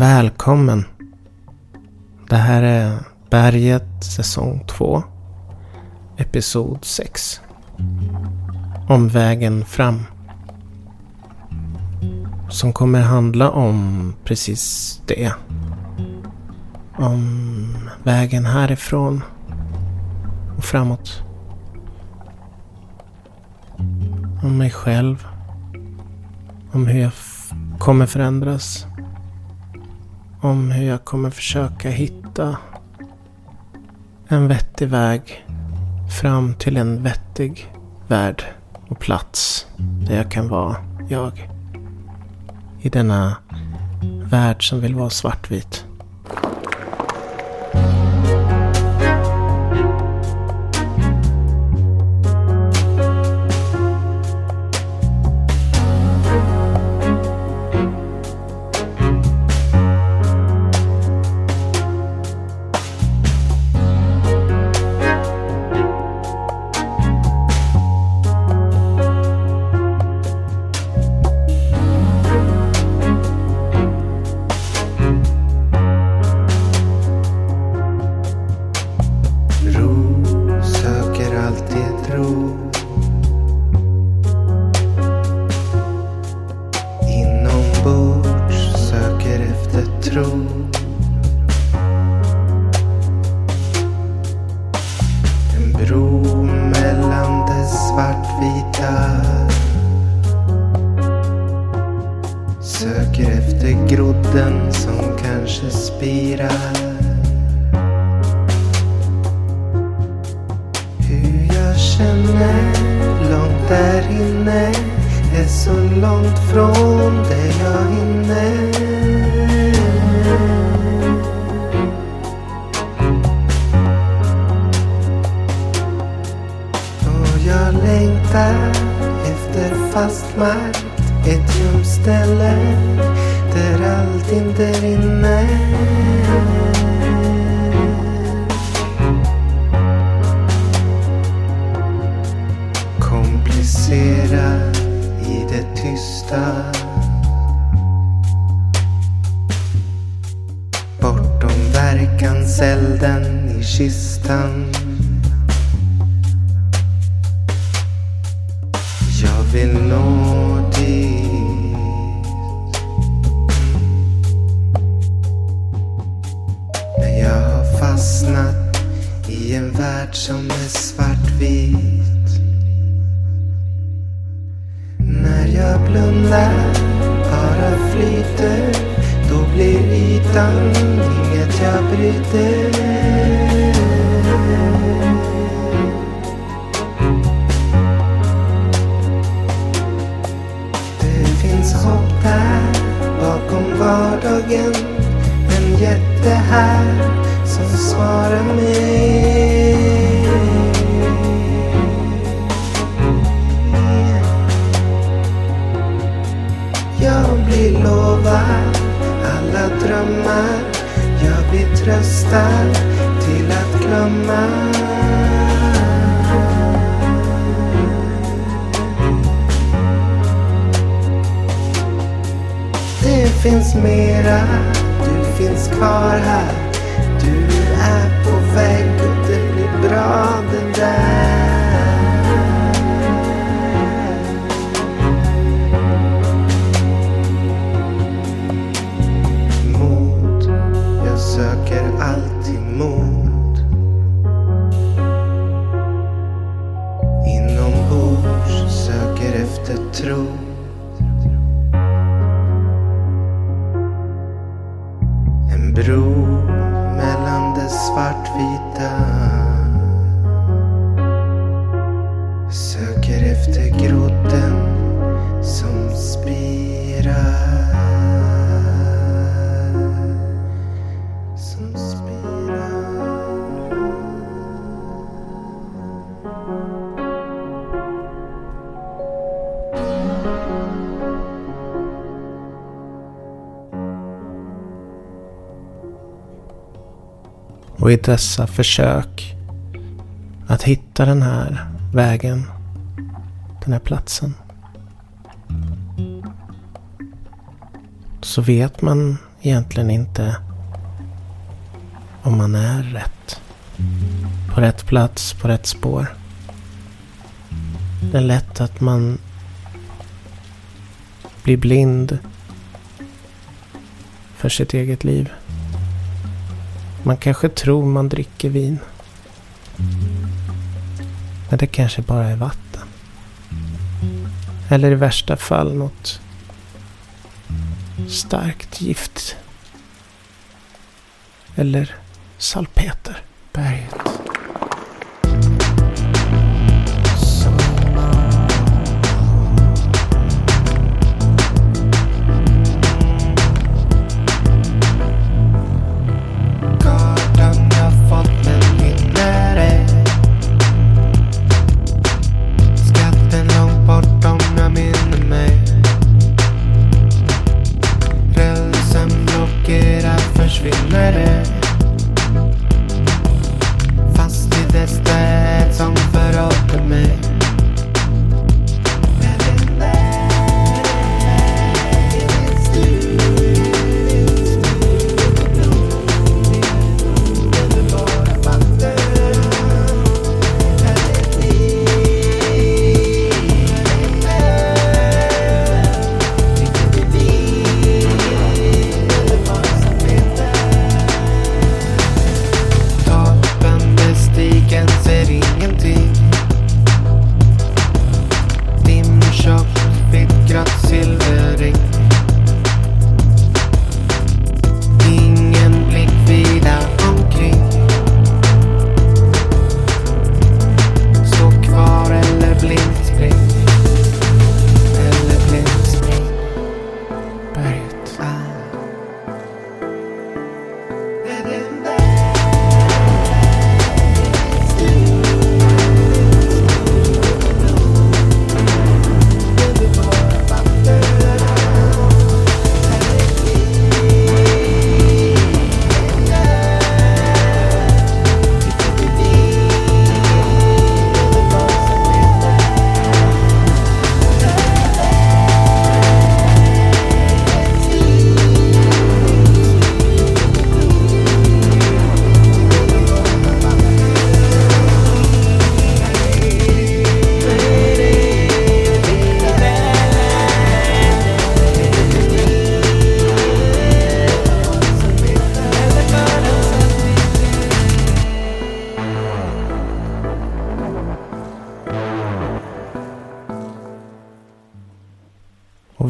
Välkommen. Det här är Berget säsong 2. Episod 6. Om vägen fram. Som kommer handla om precis det. Om vägen härifrån och framåt. Om mig själv. Om hur jag kommer förändras om hur jag kommer försöka hitta en vettig väg fram till en vettig värld och plats där jag kan vara jag. I denna värld som vill vara svartvit. bro mellan det svartvita. Söker efter grodden som sprider Och i dessa försök att hitta den här vägen, den här platsen. Så vet man egentligen inte om man är rätt. På rätt plats, på rätt spår. Det är lätt att man blir blind för sitt eget liv. Man kanske tror man dricker vin. Men det kanske bara är vatten. Eller i värsta fall något starkt gift. Eller salpeter. Berget.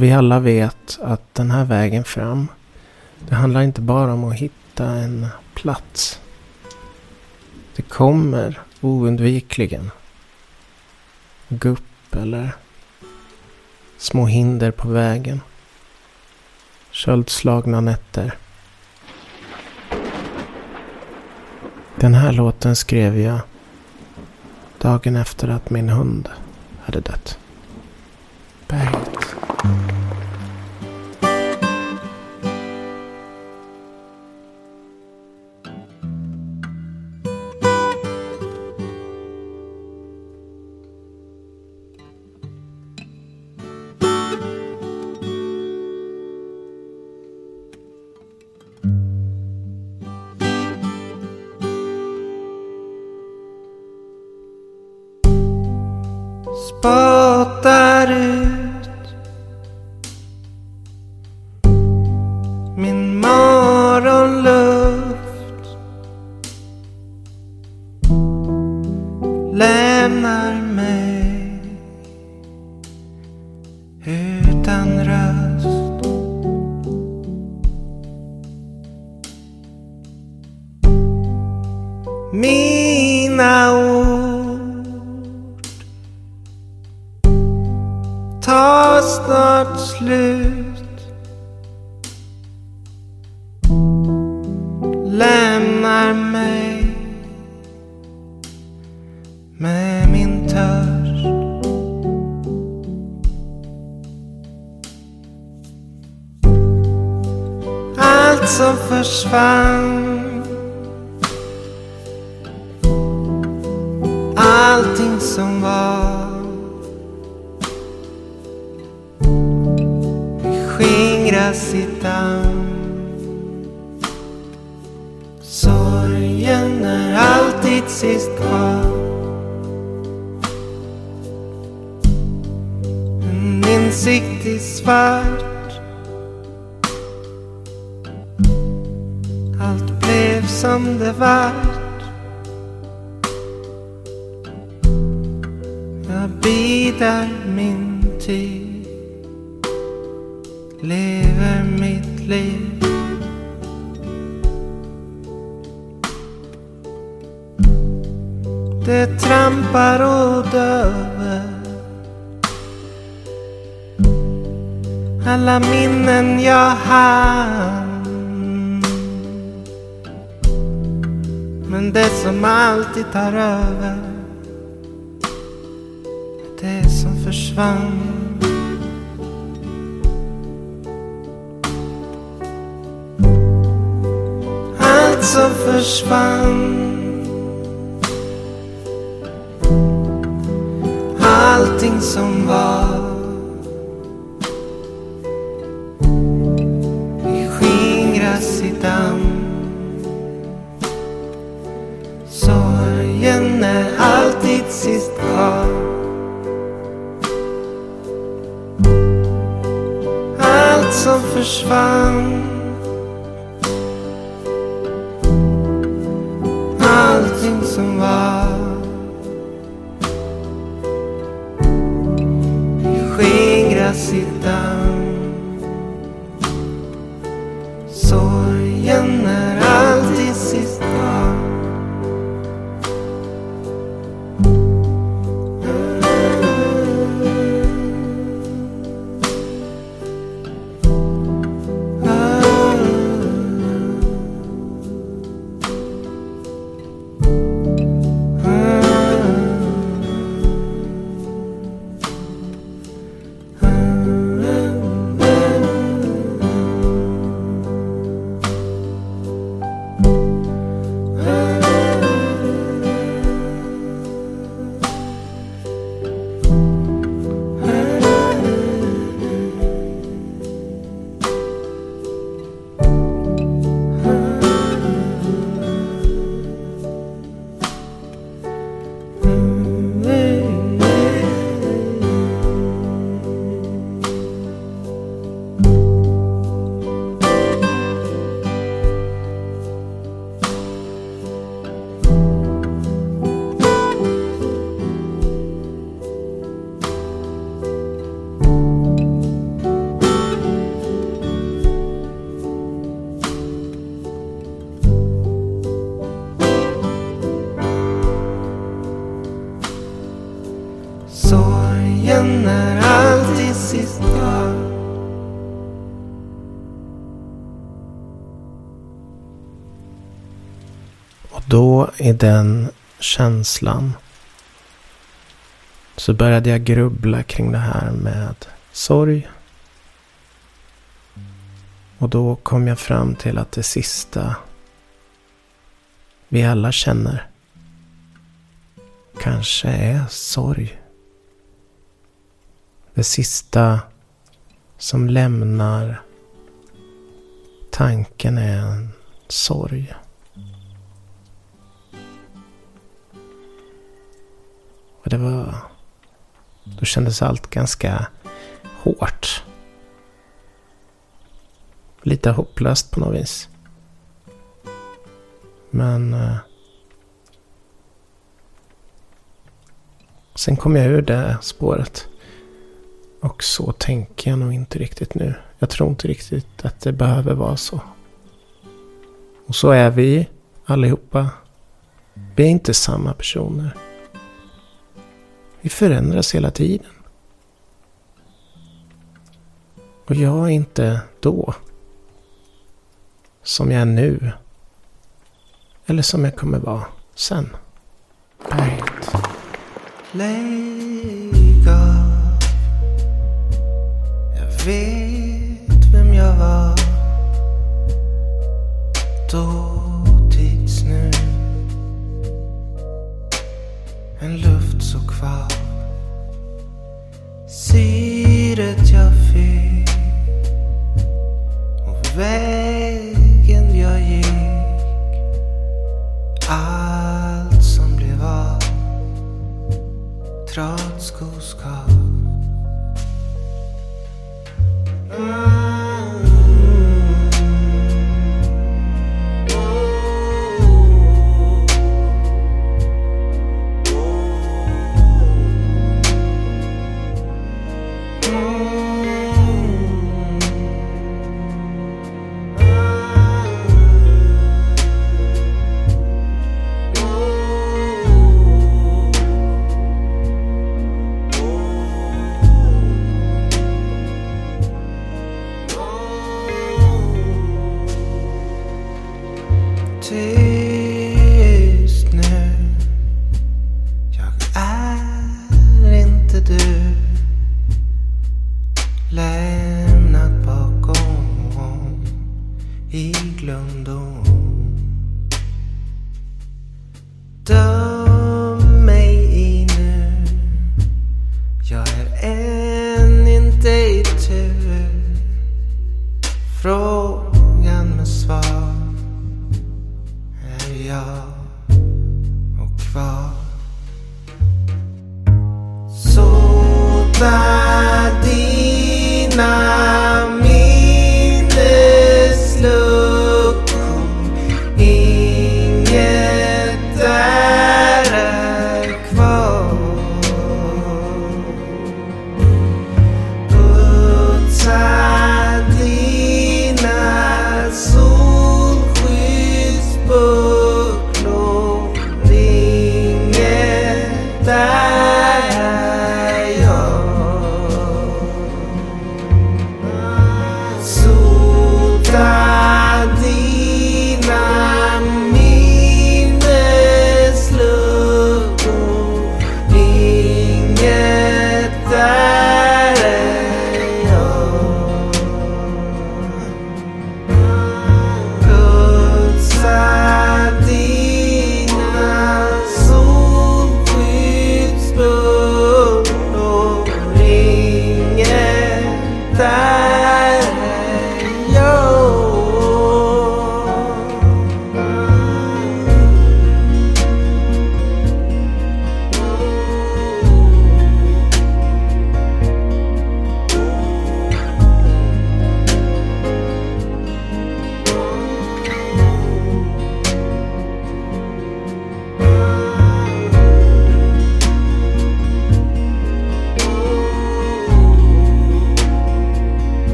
Och vi alla vet att den här vägen fram, det handlar inte bara om att hitta en plats. Det kommer oundvikligen gupp eller små hinder på vägen. Köldslagna nätter. Den här låten skrev jag dagen efter att min hund hade dött. Berget. som försvann. Allting som var skingras i damm. Sorgen är alltid sist kvar. Men insikt i svart. Som det vart. Jag bidar min tid. Lever mitt liv. Det trampar och döver. Alla minnen jag haft. Men det som alltid tar över. Det som försvann. Allt som försvann. Allting som var. Sist kvar. Allt som försvann. Vinner alltid sista. Och då i den känslan så började jag grubbla kring det här med sorg. Och då kom jag fram till att det sista vi alla känner kanske är sorg. Det sista som lämnar tanken är en sorg. Och det var... Då kändes allt ganska hårt. Lite hopplöst på något vis. Men... Eh, sen kom jag ur det spåret. Och så tänker jag nog inte riktigt nu. Jag tror inte riktigt att det behöver vara så. Och så är vi allihopa. Vi är inte samma personer. Vi förändras hela tiden. Och jag är inte då. Som jag är nu. Eller som jag kommer vara sen. Berget vet vem jag var då tills nu. En luft så kvar. Syret jag fick och vägen jag gick. Allt som blev av. night.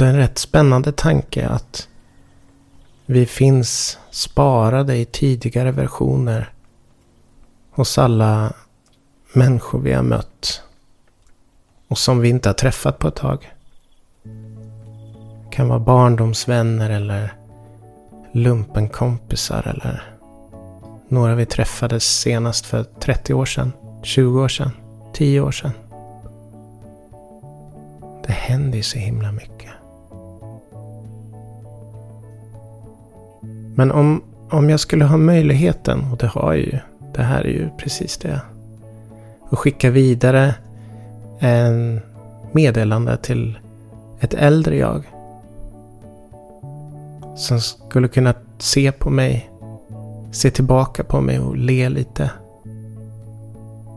Det är en rätt spännande tanke att vi finns sparade i tidigare versioner hos alla människor vi har mött och som vi inte har träffat på ett tag. Det kan vara barndomsvänner eller lumpenkompisar eller några vi träffades senast för 30 år sedan, 20 år sedan, 10 år sedan. Det händer ju så himla mycket. Men om, om jag skulle ha möjligheten, och det har jag ju, det här är ju precis det. Att skicka vidare en meddelande till ett äldre jag. Som skulle kunna se på mig, se tillbaka på mig och le lite.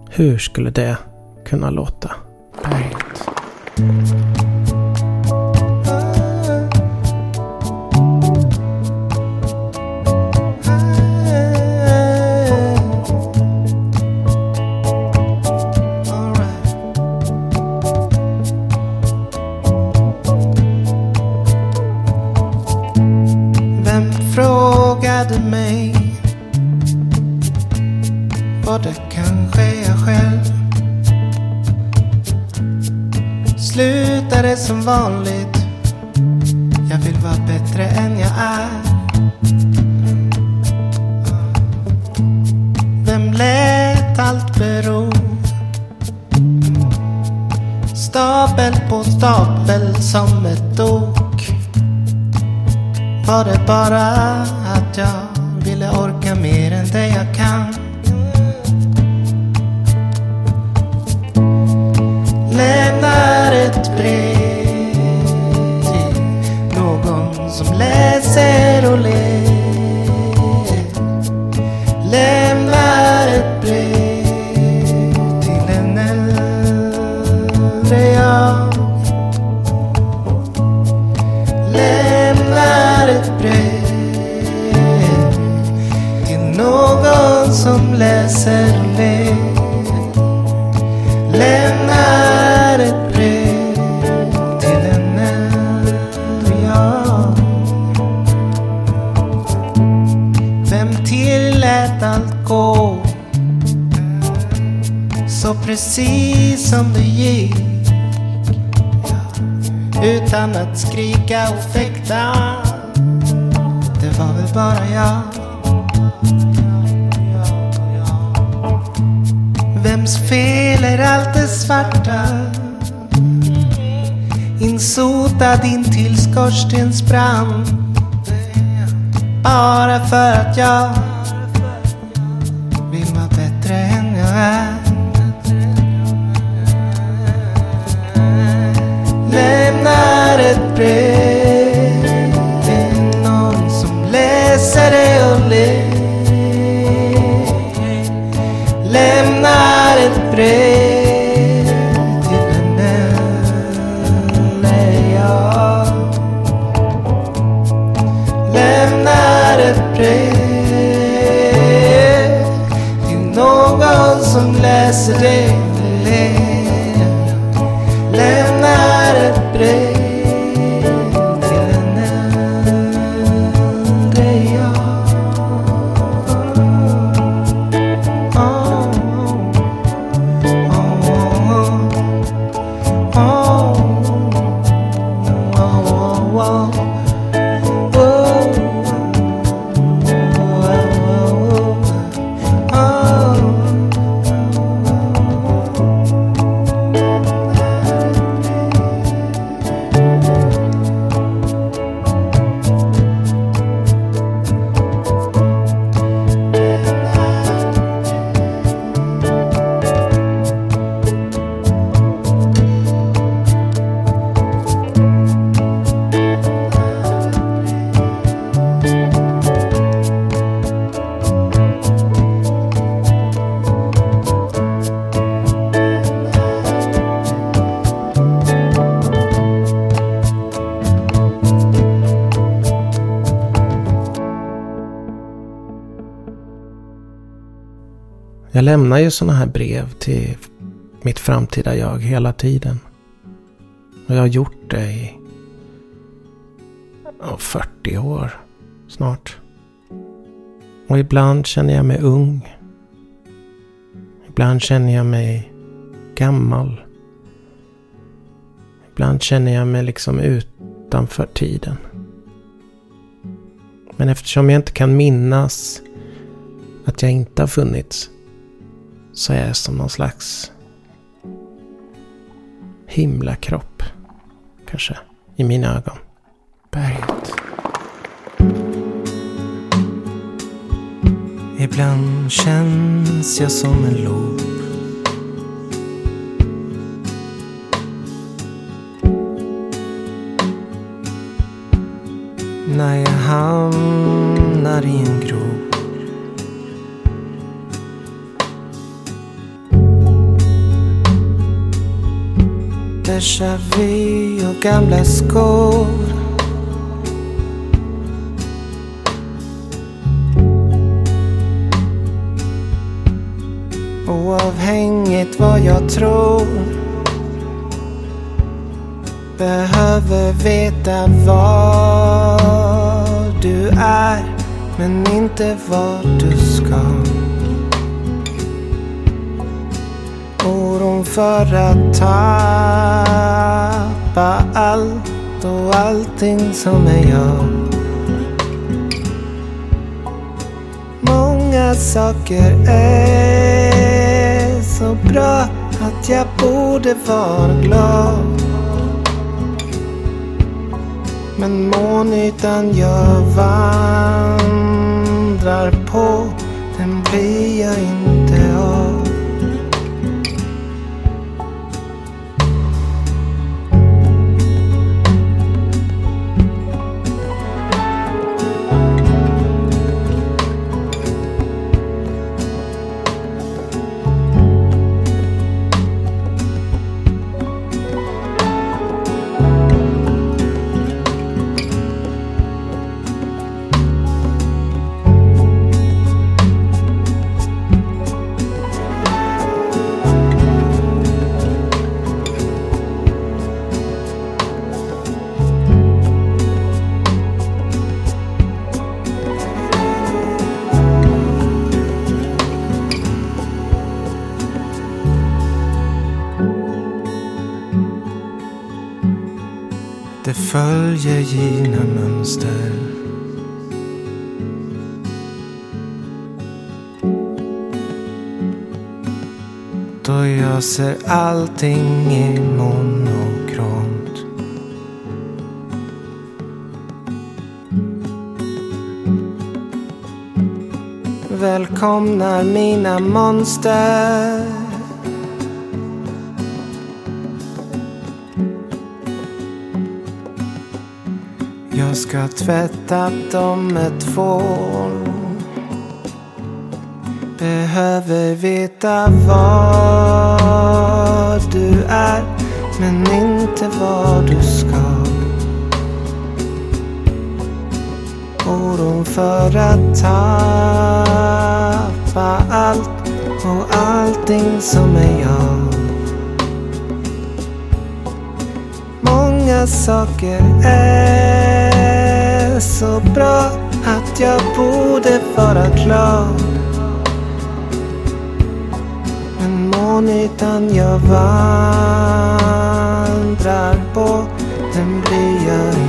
Hur skulle det kunna låta? Berget. Stapel som ett ok. Var det bara att jag ville orka mer än det jag kan? Precis som det gick? utan att skrika och fäkta. Det var väl bara jag. Vems fel är allt det svarta? Insotad in till skorstensbrand. Bara för att jag Lämnar till någon som läser det och ler. Lämnar ett brev till en äldre jag. Lämnar ett brev till någon som läser det Jag lämnar ju sådana här brev till mitt framtida jag hela tiden. Och jag har gjort det i ja, 40 år snart. Och ibland känner jag mig ung. Ibland känner jag mig gammal. Ibland känner jag mig liksom utanför tiden. Men eftersom jag inte kan minnas att jag inte har funnits så är jag som någon slags himlakropp. Kanske. I mina ögon. Berget. Ibland känns jag som en loop. När jag hamnar i en grop. Déjà vu och gamla skor. Oavhängigt vad jag tror Behöver veta var du är Men inte vart du ska Oron för att tappa allt och allting som är jag Många saker är så bra att jag borde vara glad. Men månytan jag vandrar på, den blir jag inte givna mönster. Då jag ser allting i monokromt. Välkomnar mina monster. Jag ska tvätta dem med tvål. Behöver veta var du är, men inte var du ska. Oron för att tappa allt och allting som är jag. Många saker är så bra att jag borde vara glad. Men månitan jag vandrar på, den blir jag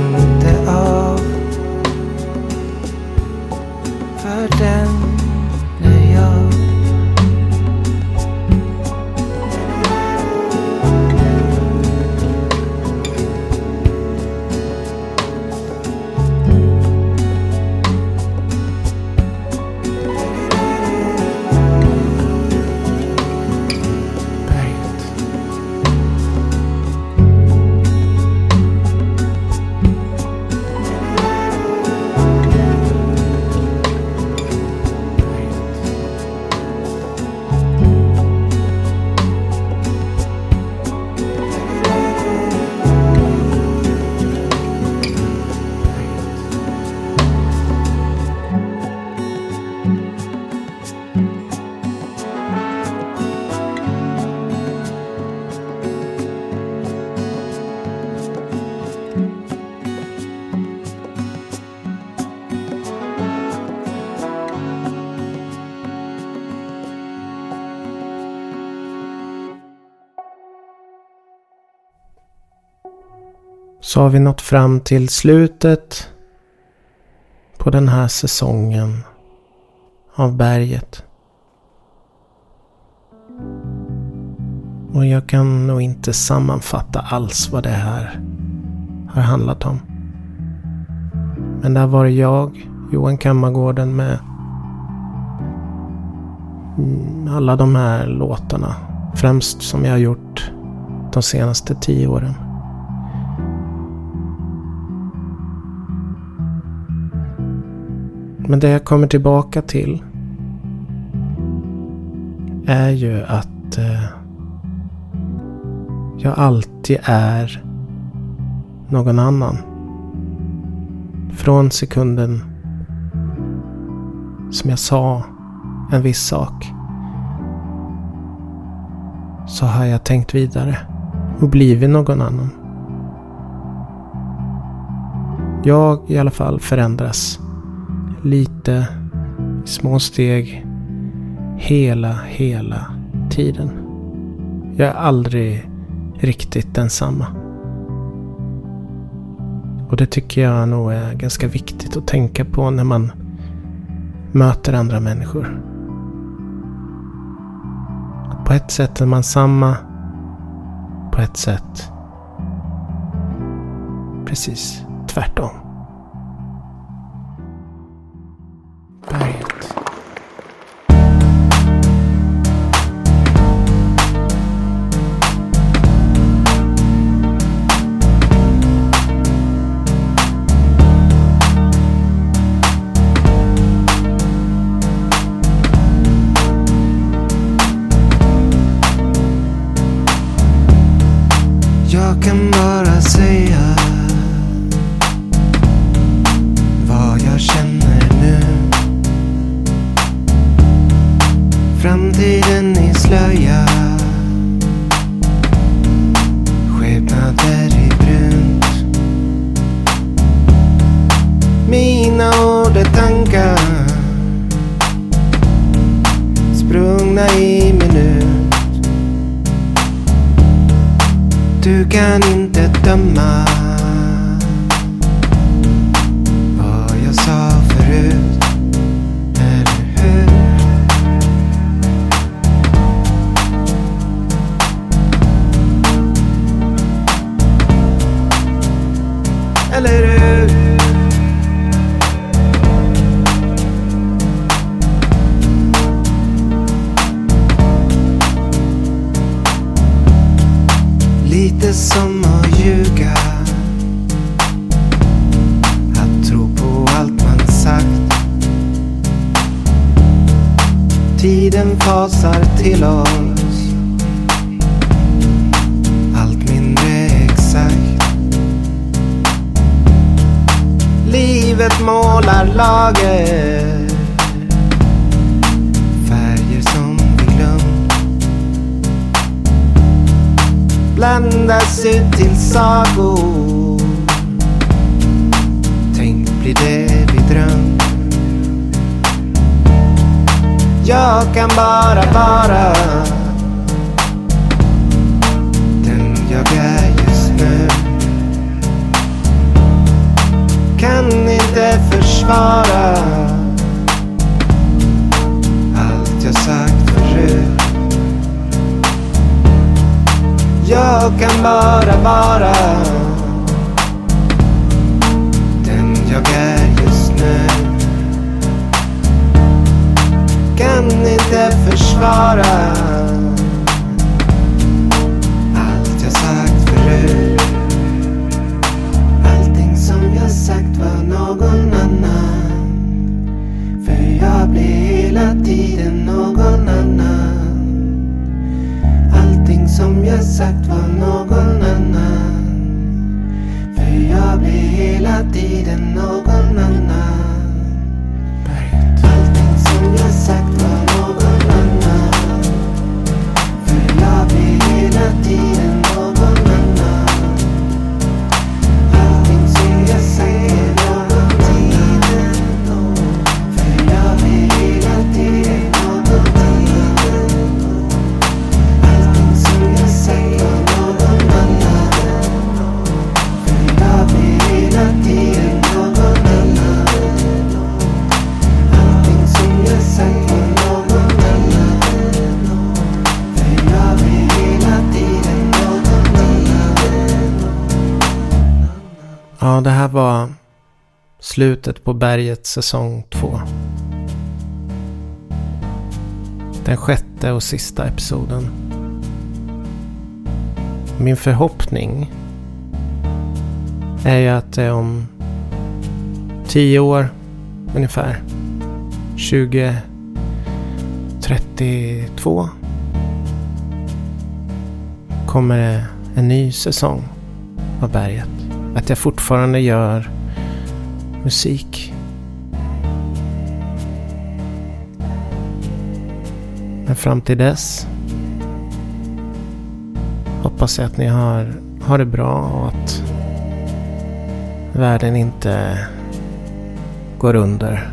Så har vi nått fram till slutet på den här säsongen av berget. Och jag kan nog inte sammanfatta alls vad det här har handlat om. Men där var jag, Johan Kammargården med mm, alla de här låtarna. Främst som jag har gjort de senaste tio åren. Men det jag kommer tillbaka till är ju att eh, jag alltid är någon annan. Från sekunden som jag sa en viss sak så har jag tänkt vidare och blivit någon annan. Jag i alla fall förändras lite små steg hela, hela tiden. Jag är aldrig riktigt densamma. Och det tycker jag nog är ganska viktigt att tänka på när man möter andra människor. På ett sätt är man samma, på ett sätt precis tvärtom. Du kan inte döma sagor. Tänk blir det vi drömt. Jag kan bara vara den jag är just nu. Kan inte försvara Jag kan bara vara den jag är just nu kan inte försvara allt jag sagt förut. Allting som jag sagt var någon annan. För jag blir hela tiden någon Allting sagt var någon annan. För jag blir hela tiden någon annan. Slutet på berget säsong 2. Den sjätte och sista episoden. Min förhoppning är ju att det om tio år ungefär, 2032, kommer det en ny säsong av berget. Att jag fortfarande gör musik. Men fram till dess hoppas jag att ni har, har det bra och att världen inte går under.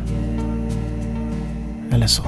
Eller så.